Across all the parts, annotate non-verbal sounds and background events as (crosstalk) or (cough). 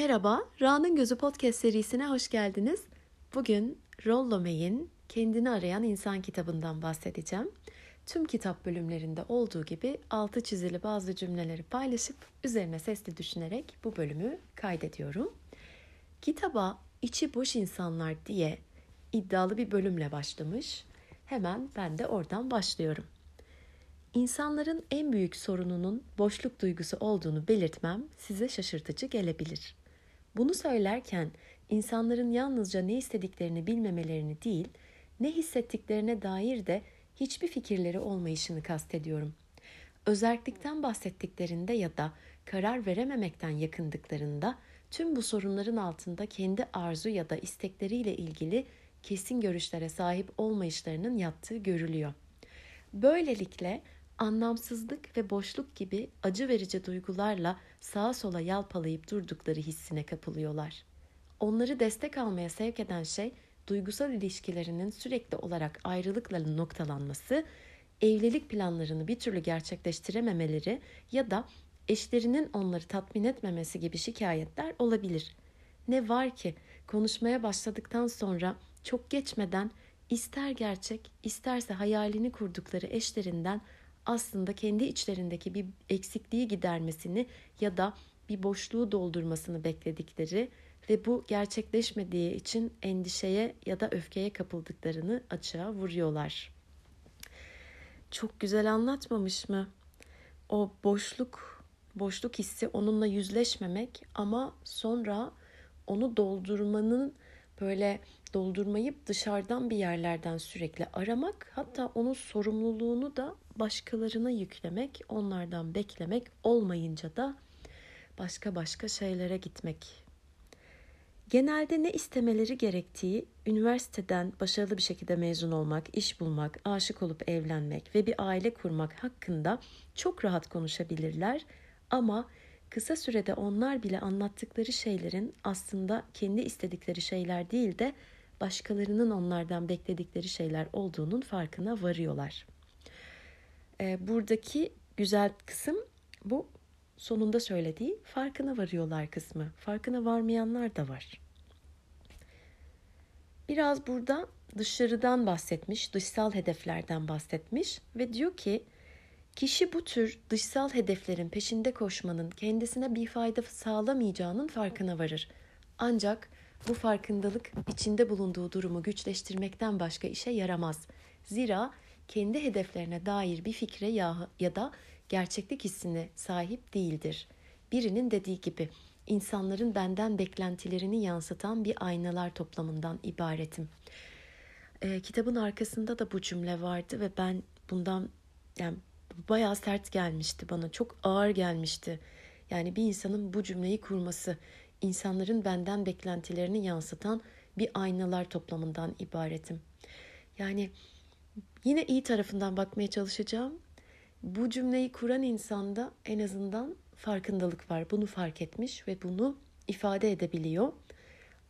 Merhaba, Ra'nın Gözü Podcast serisine hoş geldiniz. Bugün Rollo May'in Kendini Arayan İnsan kitabından bahsedeceğim. Tüm kitap bölümlerinde olduğu gibi altı çizili bazı cümleleri paylaşıp üzerine sesli düşünerek bu bölümü kaydediyorum. Kitaba içi boş insanlar diye iddialı bir bölümle başlamış. Hemen ben de oradan başlıyorum. İnsanların en büyük sorununun boşluk duygusu olduğunu belirtmem size şaşırtıcı gelebilir. Bunu söylerken insanların yalnızca ne istediklerini bilmemelerini değil, ne hissettiklerine dair de hiçbir fikirleri olmayışını kastediyorum. Özerklikten bahsettiklerinde ya da karar verememekten yakındıklarında tüm bu sorunların altında kendi arzu ya da istekleriyle ilgili kesin görüşlere sahip olmayışlarının yattığı görülüyor. Böylelikle anlamsızlık ve boşluk gibi acı verici duygularla sağa sola yalpalayıp durdukları hissine kapılıyorlar. Onları destek almaya sevk eden şey duygusal ilişkilerinin sürekli olarak ayrılıkla noktalanması, evlilik planlarını bir türlü gerçekleştirememeleri ya da eşlerinin onları tatmin etmemesi gibi şikayetler olabilir. Ne var ki konuşmaya başladıktan sonra çok geçmeden ister gerçek isterse hayalini kurdukları eşlerinden aslında kendi içlerindeki bir eksikliği gidermesini ya da bir boşluğu doldurmasını bekledikleri ve bu gerçekleşmediği için endişeye ya da öfkeye kapıldıklarını açığa vuruyorlar. Çok güzel anlatmamış mı? O boşluk, boşluk hissi onunla yüzleşmemek ama sonra onu doldurmanın böyle doldurmayıp dışarıdan bir yerlerden sürekli aramak hatta onun sorumluluğunu da başkalarına yüklemek, onlardan beklemek olmayınca da başka başka şeylere gitmek. Genelde ne istemeleri gerektiği, üniversiteden başarılı bir şekilde mezun olmak, iş bulmak, aşık olup evlenmek ve bir aile kurmak hakkında çok rahat konuşabilirler ama kısa sürede onlar bile anlattıkları şeylerin aslında kendi istedikleri şeyler değil de başkalarının onlardan bekledikleri şeyler olduğunun farkına varıyorlar. Ee, buradaki güzel kısım bu sonunda söylediği farkına varıyorlar kısmı. Farkına varmayanlar da var. Biraz burada dışarıdan bahsetmiş, dışsal hedeflerden bahsetmiş ve diyor ki kişi bu tür dışsal hedeflerin peşinde koşmanın kendisine bir fayda sağlamayacağının farkına varır. Ancak bu farkındalık içinde bulunduğu durumu güçleştirmekten başka işe yaramaz. Zira kendi hedeflerine dair bir fikre ya, ya da gerçeklik hissine sahip değildir. Birinin dediği gibi insanların benden beklentilerini yansıtan bir aynalar toplamından ibaretim. E, kitabın arkasında da bu cümle vardı ve ben bundan yani bayağı sert gelmişti bana. Çok ağır gelmişti. Yani bir insanın bu cümleyi kurması, insanların benden beklentilerini yansıtan bir aynalar toplamından ibaretim. Yani yine iyi tarafından bakmaya çalışacağım. Bu cümleyi kuran insanda en azından farkındalık var. Bunu fark etmiş ve bunu ifade edebiliyor.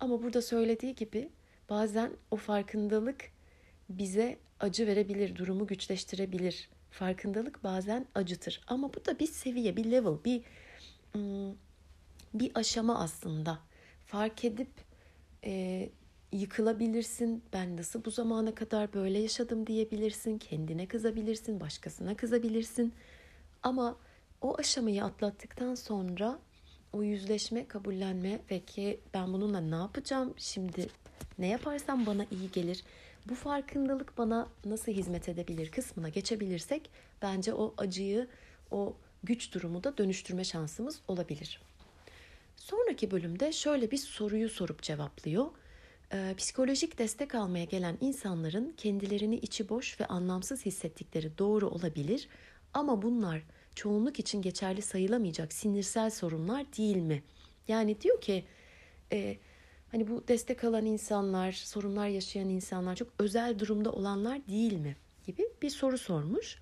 Ama burada söylediği gibi bazen o farkındalık bize acı verebilir, durumu güçleştirebilir. Farkındalık bazen acıtır. Ama bu da bir seviye, bir level, bir bir aşama aslında. Fark edip yıkılabilirsin. Ben nasıl bu zamana kadar böyle yaşadım diyebilirsin. Kendine kızabilirsin, başkasına kızabilirsin. Ama o aşamayı atlattıktan sonra o yüzleşme, kabullenme ve ki ben bununla ne yapacağım şimdi ne yaparsam bana iyi gelir. Bu farkındalık bana nasıl hizmet edebilir kısmına geçebilirsek bence o acıyı, o güç durumu da dönüştürme şansımız olabilir. Sonraki bölümde şöyle bir soruyu sorup cevaplıyor. Ee, psikolojik destek almaya gelen insanların kendilerini içi boş ve anlamsız hissettikleri doğru olabilir ama bunlar çoğunluk için geçerli sayılamayacak sinirsel sorunlar değil mi? Yani diyor ki e, hani bu destek alan insanlar, sorunlar yaşayan insanlar çok özel durumda olanlar değil mi? gibi bir soru sormuş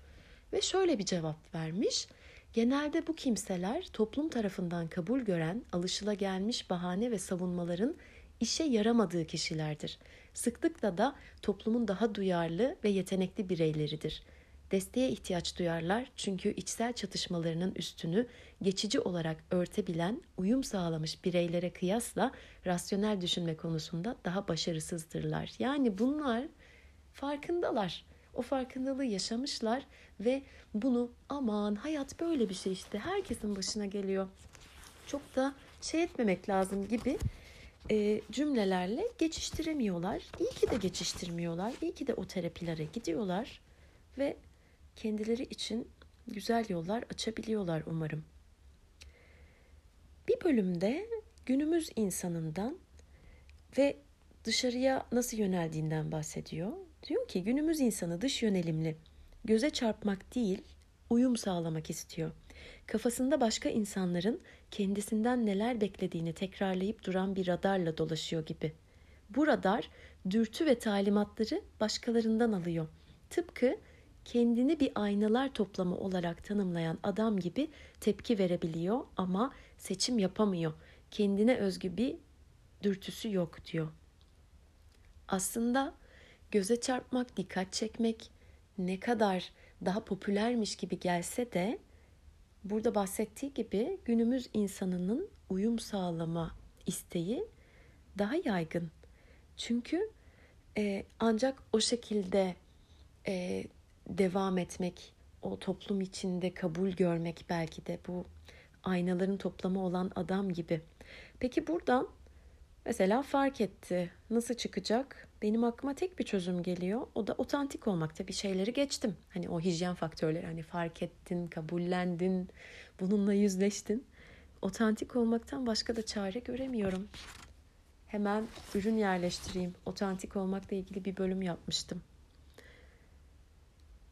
ve şöyle bir cevap vermiş. Genelde bu kimseler toplum tarafından kabul gören alışılagelmiş bahane ve savunmaların işe yaramadığı kişilerdir. Sıklıkla da toplumun daha duyarlı ve yetenekli bireyleridir. Desteğe ihtiyaç duyarlar çünkü içsel çatışmalarının üstünü geçici olarak örtebilen, uyum sağlamış bireylere kıyasla rasyonel düşünme konusunda daha başarısızdırlar. Yani bunlar farkındalar. O farkındalığı yaşamışlar ve bunu aman hayat böyle bir şey işte herkesin başına geliyor. Çok da şey etmemek lazım gibi e, cümlelerle geçiştiremiyorlar. İyi ki de geçiştirmiyorlar. İyi ki de o terapilere gidiyorlar ve kendileri için güzel yollar açabiliyorlar umarım. Bir bölümde günümüz insanından ve dışarıya nasıl yöneldiğinden bahsediyor. Diyor ki günümüz insanı dış yönelimli, göze çarpmak değil, uyum sağlamak istiyor. Kafasında başka insanların kendisinden neler beklediğini tekrarlayıp duran bir radarla dolaşıyor gibi. Bu radar dürtü ve talimatları başkalarından alıyor. Tıpkı kendini bir aynalar toplamı olarak tanımlayan adam gibi tepki verebiliyor ama seçim yapamıyor. Kendine özgü bir dürtüsü yok diyor. Aslında göze çarpmak, dikkat çekmek ne kadar daha popülermiş gibi gelse de burada bahsettiği gibi günümüz insanının uyum sağlama isteği daha yaygın. Çünkü e, ancak o şekilde e, devam etmek, o toplum içinde kabul görmek belki de bu aynaların toplamı olan adam gibi. Peki buradan mesela fark etti. Nasıl çıkacak? Benim aklıma tek bir çözüm geliyor. O da otantik olmakta bir şeyleri geçtim. Hani o hijyen faktörleri hani fark ettin, kabullendin, bununla yüzleştin. Otantik olmaktan başka da çare göremiyorum. Hemen ürün yerleştireyim. Otantik olmakla ilgili bir bölüm yapmıştım.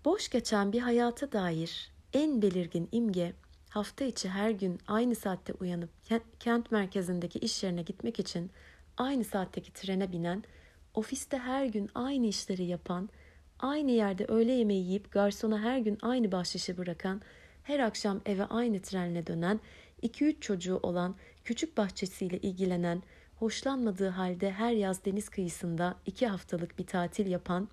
Boş geçen bir hayata dair en belirgin imge hafta içi her gün aynı saatte uyanıp kent merkezindeki iş yerine gitmek için aynı saatteki trene binen, ofiste her gün aynı işleri yapan, aynı yerde öğle yemeği yiyip garsona her gün aynı bahşişi bırakan, her akşam eve aynı trenle dönen, 2-3 çocuğu olan, küçük bahçesiyle ilgilenen, hoşlanmadığı halde her yaz deniz kıyısında iki haftalık bir tatil yapan,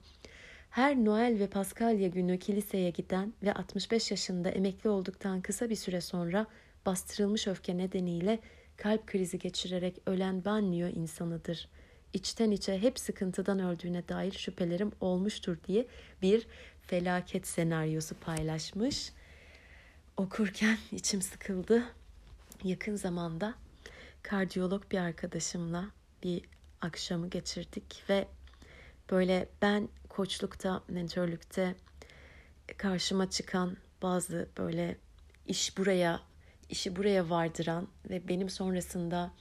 her Noel ve Paskalya günü kiliseye giden ve 65 yaşında emekli olduktan kısa bir süre sonra bastırılmış öfke nedeniyle kalp krizi geçirerek ölen banliyö insanıdır. İçten içe hep sıkıntıdan öldüğüne dair şüphelerim olmuştur diye bir felaket senaryosu paylaşmış. Okurken içim sıkıldı. Yakın zamanda kardiyolog bir arkadaşımla bir akşamı geçirdik ve böyle ben koçlukta, mentörlükte karşıma çıkan bazı böyle iş buraya, işi buraya vardıran ve benim sonrasında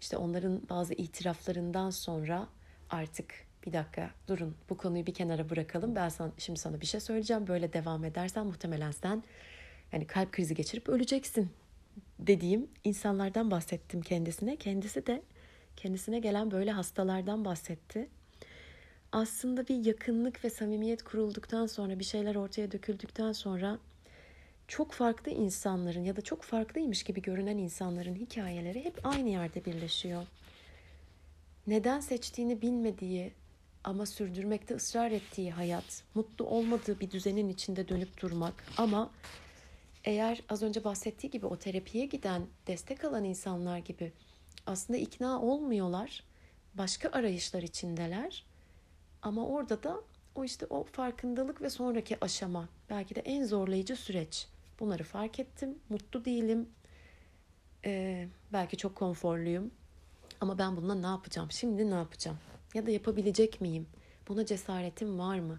işte onların bazı itiraflarından sonra artık bir dakika durun bu konuyu bir kenara bırakalım. Ben sana, şimdi sana bir şey söyleyeceğim. Böyle devam edersen muhtemelen sen yani kalp krizi geçirip öleceksin dediğim insanlardan bahsettim kendisine. Kendisi de kendisine gelen böyle hastalardan bahsetti aslında bir yakınlık ve samimiyet kurulduktan sonra bir şeyler ortaya döküldükten sonra çok farklı insanların ya da çok farklıymış gibi görünen insanların hikayeleri hep aynı yerde birleşiyor. Neden seçtiğini bilmediği ama sürdürmekte ısrar ettiği hayat, mutlu olmadığı bir düzenin içinde dönüp durmak ama eğer az önce bahsettiği gibi o terapiye giden, destek alan insanlar gibi aslında ikna olmuyorlar, başka arayışlar içindeler ama orada da o işte o farkındalık ve sonraki aşama belki de en zorlayıcı süreç. Bunları fark ettim. Mutlu değilim. Ee, belki çok konforluyum. Ama ben bununla ne yapacağım? Şimdi ne yapacağım? Ya da yapabilecek miyim? Buna cesaretim var mı?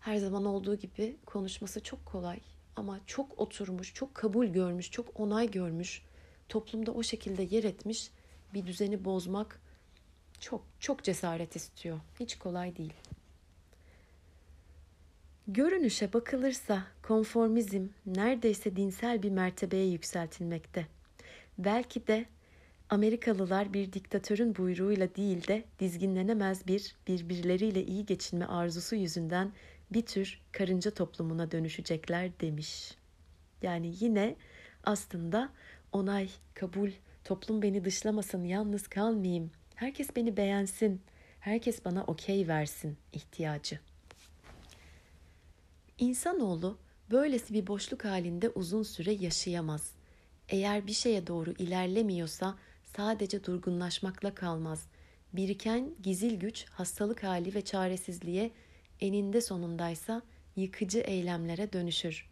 Her zaman olduğu gibi konuşması çok kolay ama çok oturmuş, çok kabul görmüş, çok onay görmüş, toplumda o şekilde yer etmiş bir düzeni bozmak çok çok cesaret istiyor. Hiç kolay değil. Görünüşe bakılırsa konformizm neredeyse dinsel bir mertebeye yükseltilmekte. Belki de Amerikalılar bir diktatörün buyruğuyla değil de dizginlenemez bir birbirleriyle iyi geçinme arzusu yüzünden bir tür karınca toplumuna dönüşecekler demiş. Yani yine aslında onay, kabul, toplum beni dışlamasın, yalnız kalmayayım Herkes beni beğensin, herkes bana okey versin ihtiyacı. İnsanoğlu böylesi bir boşluk halinde uzun süre yaşayamaz. Eğer bir şeye doğru ilerlemiyorsa sadece durgunlaşmakla kalmaz. Biriken gizil güç hastalık hali ve çaresizliğe eninde sonundaysa yıkıcı eylemlere dönüşür.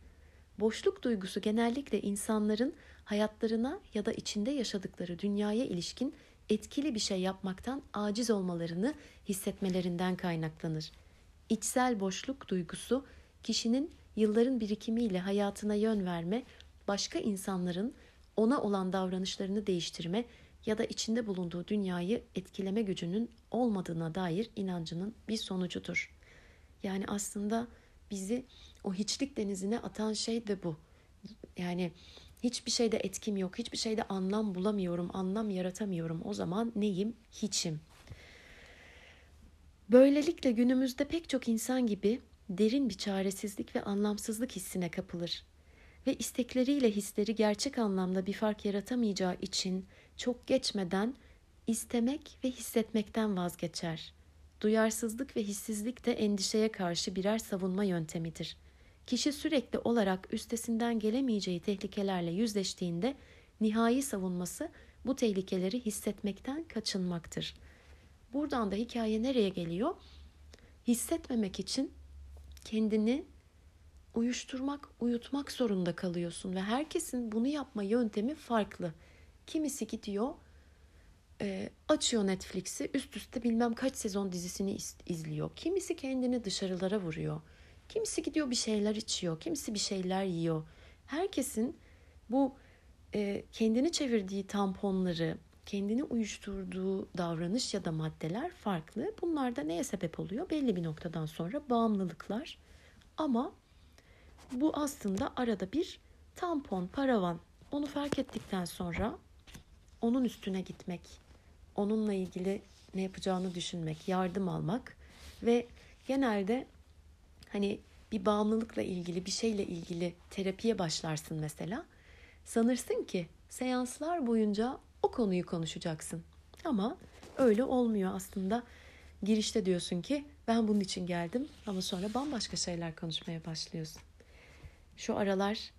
Boşluk duygusu genellikle insanların hayatlarına ya da içinde yaşadıkları dünyaya ilişkin etkili bir şey yapmaktan aciz olmalarını hissetmelerinden kaynaklanır. İçsel boşluk duygusu kişinin yılların birikimiyle hayatına yön verme, başka insanların ona olan davranışlarını değiştirme ya da içinde bulunduğu dünyayı etkileme gücünün olmadığına dair inancının bir sonucudur. Yani aslında bizi o hiçlik denizine atan şey de bu. Yani hiçbir şeyde etkim yok, hiçbir şeyde anlam bulamıyorum, anlam yaratamıyorum. O zaman neyim? Hiçim. Böylelikle günümüzde pek çok insan gibi derin bir çaresizlik ve anlamsızlık hissine kapılır ve istekleriyle hisleri gerçek anlamda bir fark yaratamayacağı için çok geçmeden istemek ve hissetmekten vazgeçer. Duyarsızlık ve hissizlik de endişeye karşı birer savunma yöntemidir. Kişi sürekli olarak üstesinden gelemeyeceği tehlikelerle yüzleştiğinde nihai savunması bu tehlikeleri hissetmekten kaçınmaktır. Buradan da hikaye nereye geliyor? Hissetmemek için kendini uyuşturmak, uyutmak zorunda kalıyorsun ve herkesin bunu yapma yöntemi farklı. Kimisi gidiyor, e, açıyor Netflix'i, üst üste bilmem kaç sezon dizisini izliyor. Kimisi kendini dışarılara vuruyor. Kimisi gidiyor bir şeyler içiyor, kimisi bir şeyler yiyor. Herkesin bu e, kendini çevirdiği tamponları, kendini uyuşturduğu davranış ya da maddeler farklı. Bunlar da neye sebep oluyor? Belli bir noktadan sonra bağımlılıklar. Ama bu aslında arada bir tampon, paravan. Onu fark ettikten sonra onun üstüne gitmek, onunla ilgili ne yapacağını düşünmek, yardım almak ve genelde hani bir bağımlılıkla ilgili bir şeyle ilgili terapiye başlarsın mesela. Sanırsın ki seanslar boyunca o konuyu konuşacaksın. Ama öyle olmuyor aslında. Girişte diyorsun ki ben bunun için geldim ama sonra bambaşka şeyler konuşmaya başlıyorsun. Şu aralar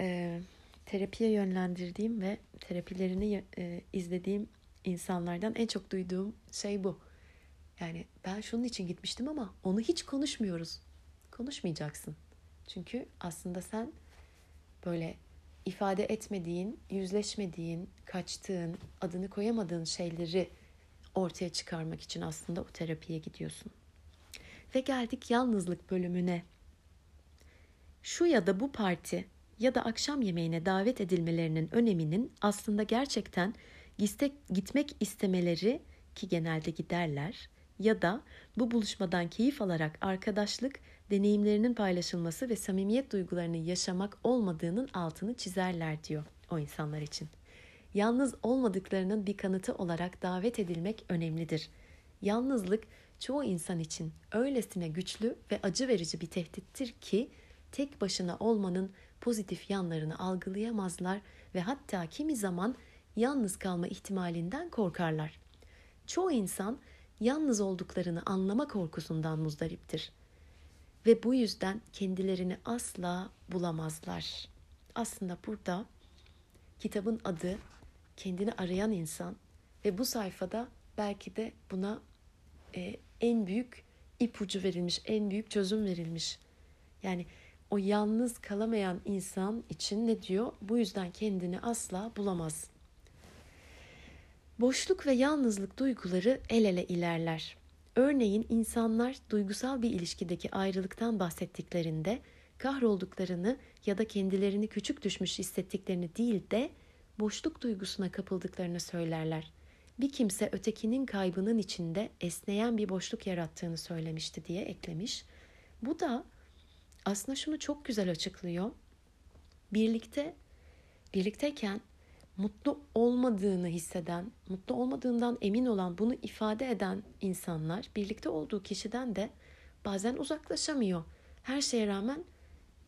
e, terapiye yönlendirdiğim ve terapilerini e, izlediğim insanlardan en çok duyduğum şey bu. Yani ben şunun için gitmiştim ama onu hiç konuşmuyoruz. Konuşmayacaksın. Çünkü aslında sen böyle ifade etmediğin, yüzleşmediğin, kaçtığın, adını koyamadığın şeyleri ortaya çıkarmak için aslında o terapiye gidiyorsun. Ve geldik yalnızlık bölümüne. Şu ya da bu parti ya da akşam yemeğine davet edilmelerinin öneminin aslında gerçekten gitmek istemeleri ki genelde giderler ya da bu buluşmadan keyif alarak arkadaşlık deneyimlerinin paylaşılması ve samimiyet duygularını yaşamak olmadığının altını çizerler diyor o insanlar için. Yalnız olmadıklarının bir kanıtı olarak davet edilmek önemlidir. Yalnızlık çoğu insan için öylesine güçlü ve acı verici bir tehdittir ki tek başına olmanın pozitif yanlarını algılayamazlar ve hatta kimi zaman yalnız kalma ihtimalinden korkarlar. Çoğu insan yalnız olduklarını anlama korkusundan muzdariptir ve bu yüzden kendilerini asla bulamazlar. Aslında burada kitabın adı kendini arayan insan ve bu sayfada belki de buna e, en büyük ipucu verilmiş, en büyük çözüm verilmiş. Yani o yalnız kalamayan insan için ne diyor? Bu yüzden kendini asla bulamaz. Boşluk ve yalnızlık duyguları el ele ilerler. Örneğin insanlar duygusal bir ilişkideki ayrılıktan bahsettiklerinde kahrolduklarını ya da kendilerini küçük düşmüş hissettiklerini değil de boşluk duygusuna kapıldıklarını söylerler. Bir kimse ötekinin kaybının içinde esneyen bir boşluk yarattığını söylemişti diye eklemiş. Bu da aslında şunu çok güzel açıklıyor. Birlikte birlikteyken mutlu olmadığını hisseden, mutlu olmadığından emin olan, bunu ifade eden insanlar birlikte olduğu kişiden de bazen uzaklaşamıyor. Her şeye rağmen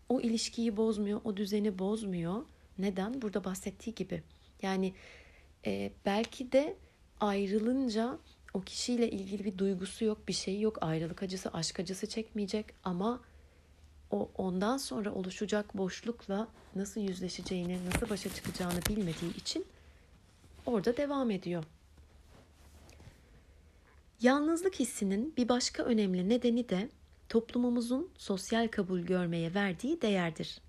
o ilişkiyi bozmuyor, o düzeni bozmuyor. Neden? Burada bahsettiği gibi. Yani e, belki de ayrılınca o kişiyle ilgili bir duygusu yok, bir şey yok. Ayrılık acısı, aşk acısı çekmeyecek ama o ondan sonra oluşacak boşlukla nasıl yüzleşeceğini, nasıl başa çıkacağını bilmediği için orada devam ediyor. Yalnızlık hissinin bir başka önemli nedeni de toplumumuzun sosyal kabul görmeye verdiği değerdir.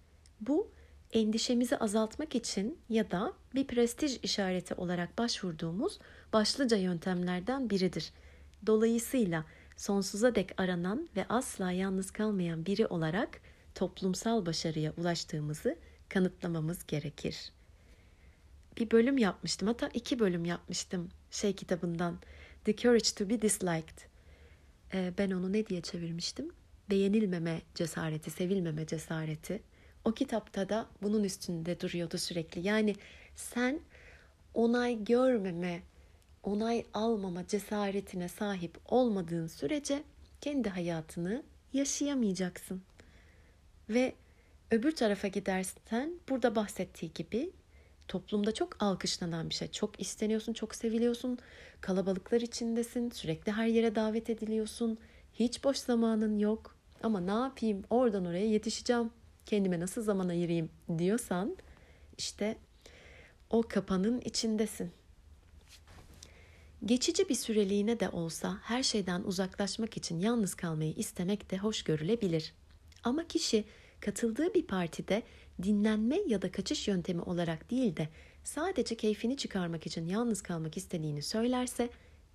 Bu endişemizi azaltmak için ya da bir prestij işareti olarak başvurduğumuz başlıca yöntemlerden biridir. Dolayısıyla sonsuza dek aranan ve asla yalnız kalmayan biri olarak toplumsal başarıya ulaştığımızı kanıtlamamız gerekir. Bir bölüm yapmıştım hatta iki bölüm yapmıştım şey kitabından The Courage to be Disliked. Ee, ben onu ne diye çevirmiştim? Beğenilmeme cesareti, sevilmeme cesareti. O kitapta da bunun üstünde duruyordu sürekli. Yani sen onay görmeme, onay almama cesaretine sahip olmadığın sürece kendi hayatını yaşayamayacaksın. Ve öbür tarafa gidersen burada bahsettiği gibi toplumda çok alkışlanan bir şey. Çok isteniyorsun, çok seviliyorsun. Kalabalıklar içindesin, sürekli her yere davet ediliyorsun. Hiç boş zamanın yok. Ama ne yapayım? Oradan oraya yetişeceğim. Kendime nasıl zaman ayırayım diyorsan işte o kapanın içindesin. Geçici bir süreliğine de olsa her şeyden uzaklaşmak için yalnız kalmayı istemek de hoş görülebilir. Ama kişi katıldığı bir partide dinlenme ya da kaçış yöntemi olarak değil de sadece keyfini çıkarmak için yalnız kalmak istediğini söylerse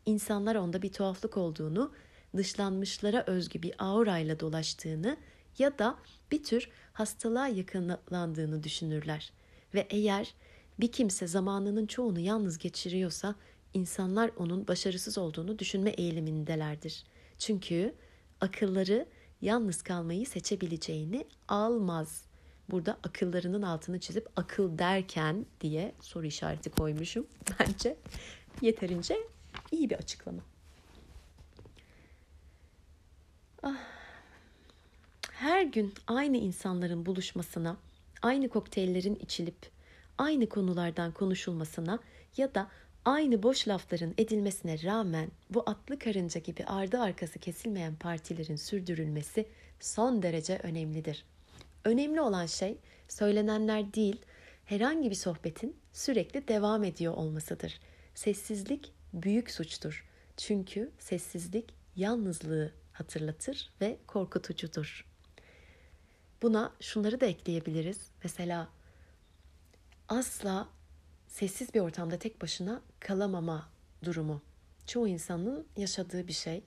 insanlar onda bir tuhaflık olduğunu, dışlanmışlara özgü bir aurayla dolaştığını ya da bir tür hastalığa yakınlandığını düşünürler. Ve eğer bir kimse zamanının çoğunu yalnız geçiriyorsa insanlar onun başarısız olduğunu düşünme eğilimindelerdir. Çünkü akılları yalnız kalmayı seçebileceğini almaz. Burada akıllarının altını çizip akıl derken diye soru işareti koymuşum. (laughs) Bence yeterince iyi bir açıklama. Ah. Her gün aynı insanların buluşmasına, aynı kokteyllerin içilip aynı konulardan konuşulmasına ya da aynı boş lafların edilmesine rağmen bu atlı karınca gibi ardı arkası kesilmeyen partilerin sürdürülmesi son derece önemlidir. Önemli olan şey söylenenler değil, herhangi bir sohbetin sürekli devam ediyor olmasıdır. Sessizlik büyük suçtur. Çünkü sessizlik yalnızlığı hatırlatır ve korkutucudur. Buna şunları da ekleyebiliriz. Mesela asla sessiz bir ortamda tek başına kalamama durumu. Çoğu insanın yaşadığı bir şey.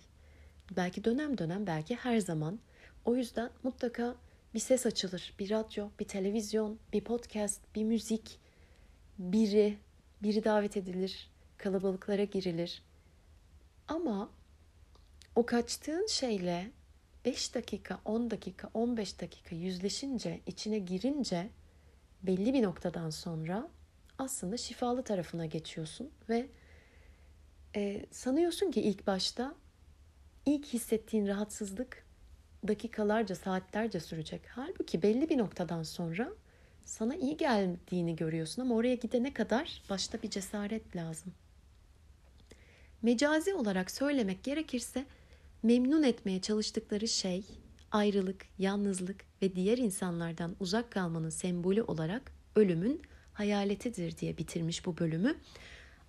Belki dönem dönem, belki her zaman. O yüzden mutlaka bir ses açılır. Bir radyo, bir televizyon, bir podcast, bir müzik, biri, biri davet edilir, kalabalıklara girilir. Ama o kaçtığın şeyle 5 dakika, 10 dakika, 15 dakika yüzleşince, içine girince belli bir noktadan sonra aslında şifalı tarafına geçiyorsun ve e, sanıyorsun ki ilk başta ilk hissettiğin rahatsızlık dakikalarca, saatlerce sürecek. Halbuki belli bir noktadan sonra sana iyi geldiğini görüyorsun ama oraya gidene kadar başta bir cesaret lazım. Mecazi olarak söylemek gerekirse memnun etmeye çalıştıkları şey ayrılık, yalnızlık ve diğer insanlardan uzak kalmanın sembolü olarak ölümün hayaletidir diye bitirmiş bu bölümü.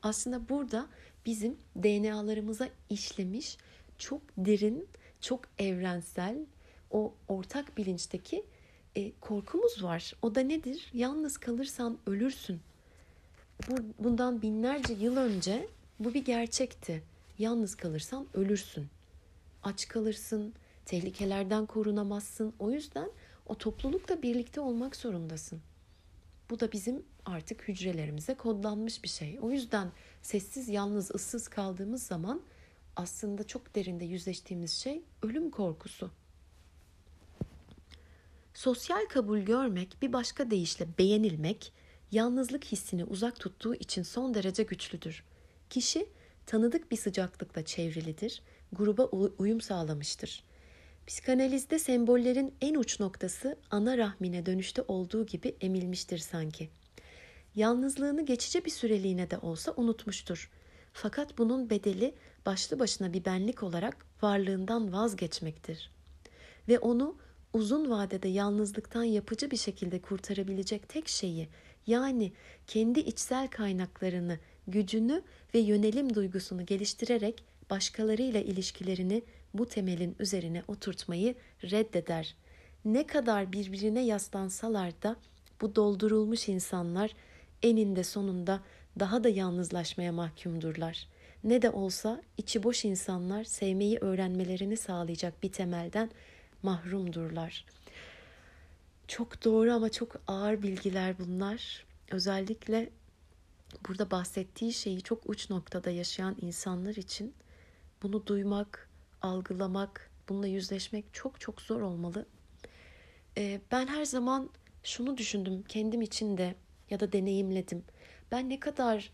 Aslında burada bizim DNA'larımıza işlemiş çok derin, çok evrensel o ortak bilinçteki e, korkumuz var. O da nedir? Yalnız kalırsan ölürsün. Bu, bundan binlerce yıl önce bu bir gerçekti. Yalnız kalırsan ölürsün. Aç kalırsın, tehlikelerden korunamazsın. O yüzden o toplulukla birlikte olmak zorundasın. Bu da bizim artık hücrelerimize kodlanmış bir şey. O yüzden sessiz, yalnız, ıssız kaldığımız zaman aslında çok derinde yüzleştiğimiz şey ölüm korkusu. Sosyal kabul görmek, bir başka deyişle beğenilmek, yalnızlık hissini uzak tuttuğu için son derece güçlüdür. Kişi tanıdık bir sıcaklıkla çevrilidir, gruba uyum sağlamıştır. Psikanalizde sembollerin en uç noktası ana rahmine dönüşte olduğu gibi emilmiştir sanki. Yalnızlığını geçici bir süreliğine de olsa unutmuştur. Fakat bunun bedeli başlı başına bir benlik olarak varlığından vazgeçmektir. Ve onu uzun vadede yalnızlıktan yapıcı bir şekilde kurtarabilecek tek şeyi yani kendi içsel kaynaklarını, gücünü ve yönelim duygusunu geliştirerek başkalarıyla ilişkilerini bu temelin üzerine oturtmayı reddeder. Ne kadar birbirine yaslansalar da bu doldurulmuş insanlar eninde sonunda daha da yalnızlaşmaya mahkumdurlar. Ne de olsa içi boş insanlar sevmeyi öğrenmelerini sağlayacak bir temelden mahrumdurlar. Çok doğru ama çok ağır bilgiler bunlar. Özellikle burada bahsettiği şeyi çok uç noktada yaşayan insanlar için bunu duymak, algılamak, bununla yüzleşmek çok çok zor olmalı. Ee, ben her zaman şunu düşündüm kendim için de ya da deneyimledim. Ben ne kadar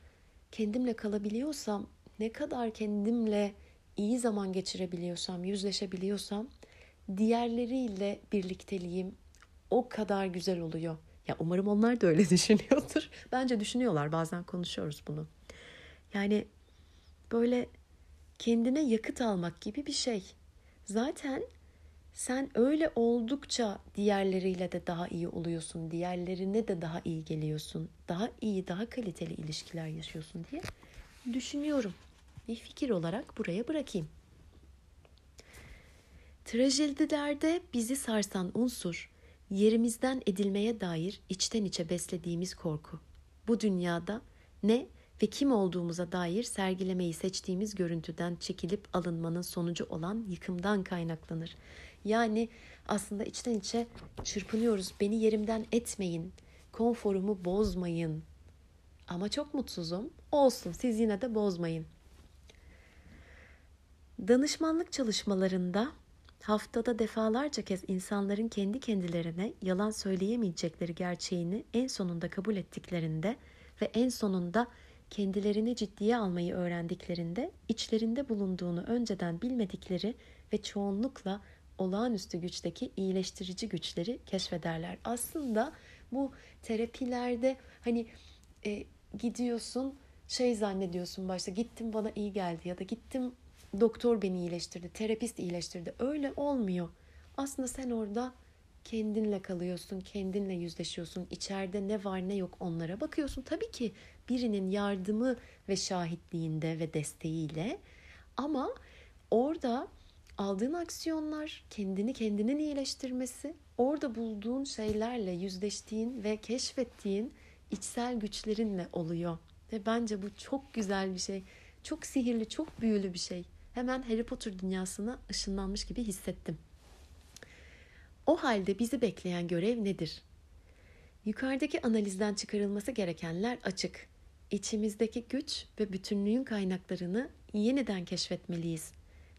kendimle kalabiliyorsam, ne kadar kendimle iyi zaman geçirebiliyorsam, yüzleşebiliyorsam diğerleriyle birlikteliğim o kadar güzel oluyor. Ya umarım onlar da öyle (laughs) düşünüyordur. Bence düşünüyorlar. Bazen konuşuyoruz bunu. Yani böyle kendine yakıt almak gibi bir şey. Zaten sen öyle oldukça diğerleriyle de daha iyi oluyorsun. Diğerlerine de daha iyi geliyorsun. Daha iyi, daha kaliteli ilişkiler yaşıyorsun diye düşünüyorum. Bir fikir olarak buraya bırakayım. Trajedilerde bizi sarsan unsur, yerimizden edilmeye dair içten içe beslediğimiz korku. Bu dünyada ne ve kim olduğumuza dair sergilemeyi seçtiğimiz görüntüden çekilip alınmanın sonucu olan yıkımdan kaynaklanır. Yani aslında içten içe çırpınıyoruz. Beni yerimden etmeyin, konforumu bozmayın. Ama çok mutsuzum. Olsun, siz yine de bozmayın. Danışmanlık çalışmalarında haftada defalarca kez insanların kendi kendilerine yalan söyleyemeyecekleri gerçeğini en sonunda kabul ettiklerinde ve en sonunda kendilerini ciddiye almayı öğrendiklerinde içlerinde bulunduğunu önceden bilmedikleri ve çoğunlukla olağanüstü güçteki iyileştirici güçleri keşfederler. Aslında bu terapilerde hani e, gidiyorsun şey zannediyorsun başta gittim bana iyi geldi ya da gittim doktor beni iyileştirdi, terapist iyileştirdi. Öyle olmuyor. Aslında sen orada kendinle kalıyorsun, kendinle yüzleşiyorsun. İçeride ne var ne yok onlara bakıyorsun. Tabii ki birinin yardımı ve şahitliğinde ve desteğiyle ama orada aldığın aksiyonlar, kendini kendinin iyileştirmesi, orada bulduğun şeylerle yüzleştiğin ve keşfettiğin içsel güçlerinle oluyor. Ve bence bu çok güzel bir şey. Çok sihirli, çok büyülü bir şey. Hemen Harry Potter dünyasına ışınlanmış gibi hissettim. O halde bizi bekleyen görev nedir? Yukarıdaki analizden çıkarılması gerekenler açık. İçimizdeki güç ve bütünlüğün kaynaklarını yeniden keşfetmeliyiz.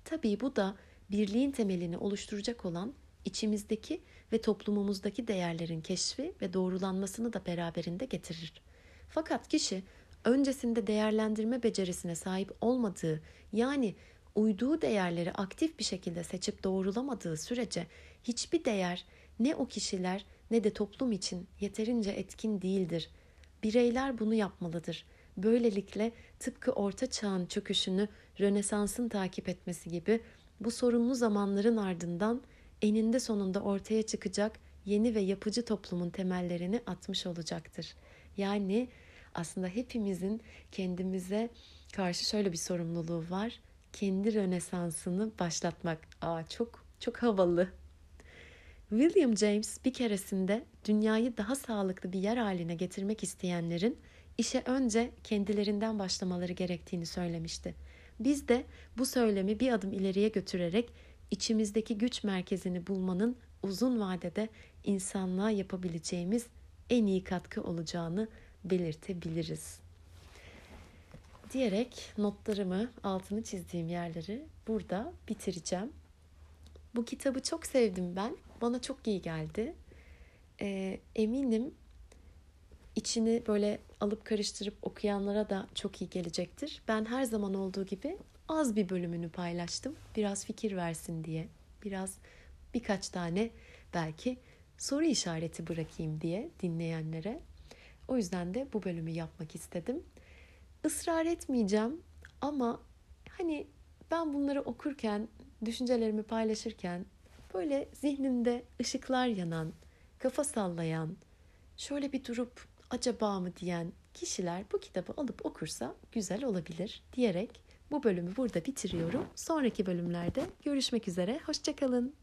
Tabii bu da birliğin temelini oluşturacak olan içimizdeki ve toplumumuzdaki değerlerin keşfi ve doğrulanmasını da beraberinde getirir. Fakat kişi öncesinde değerlendirme becerisine sahip olmadığı yani uyduğu değerleri aktif bir şekilde seçip doğrulamadığı sürece hiçbir değer ne o kişiler ne de toplum için yeterince etkin değildir. Bireyler bunu yapmalıdır. Böylelikle tıpkı orta çağın çöküşünü Rönesans'ın takip etmesi gibi bu sorunlu zamanların ardından eninde sonunda ortaya çıkacak yeni ve yapıcı toplumun temellerini atmış olacaktır. Yani aslında hepimizin kendimize karşı şöyle bir sorumluluğu var. Kendi rönesansını başlatmak. Aa çok çok havalı. William James bir keresinde dünyayı daha sağlıklı bir yer haline getirmek isteyenlerin işe önce kendilerinden başlamaları gerektiğini söylemişti. Biz de bu söylemi bir adım ileriye götürerek içimizdeki güç merkezini bulmanın uzun vadede insanlığa yapabileceğimiz en iyi katkı olacağını belirtebiliriz. Diyerek notlarımı, altını çizdiğim yerleri burada bitireceğim. Bu kitabı çok sevdim ben. Bana çok iyi geldi. Ee, eminim içini böyle alıp karıştırıp okuyanlara da çok iyi gelecektir. Ben her zaman olduğu gibi az bir bölümünü paylaştım. Biraz fikir versin diye. Biraz birkaç tane belki soru işareti bırakayım diye dinleyenlere. O yüzden de bu bölümü yapmak istedim. Israr etmeyeceğim ama hani ben bunları okurken, düşüncelerimi paylaşırken böyle zihninde ışıklar yanan, kafa sallayan, şöyle bir durup acaba mı diyen kişiler bu kitabı alıp okursa güzel olabilir diyerek bu bölümü burada bitiriyorum. Sonraki bölümlerde görüşmek üzere. Hoşçakalın.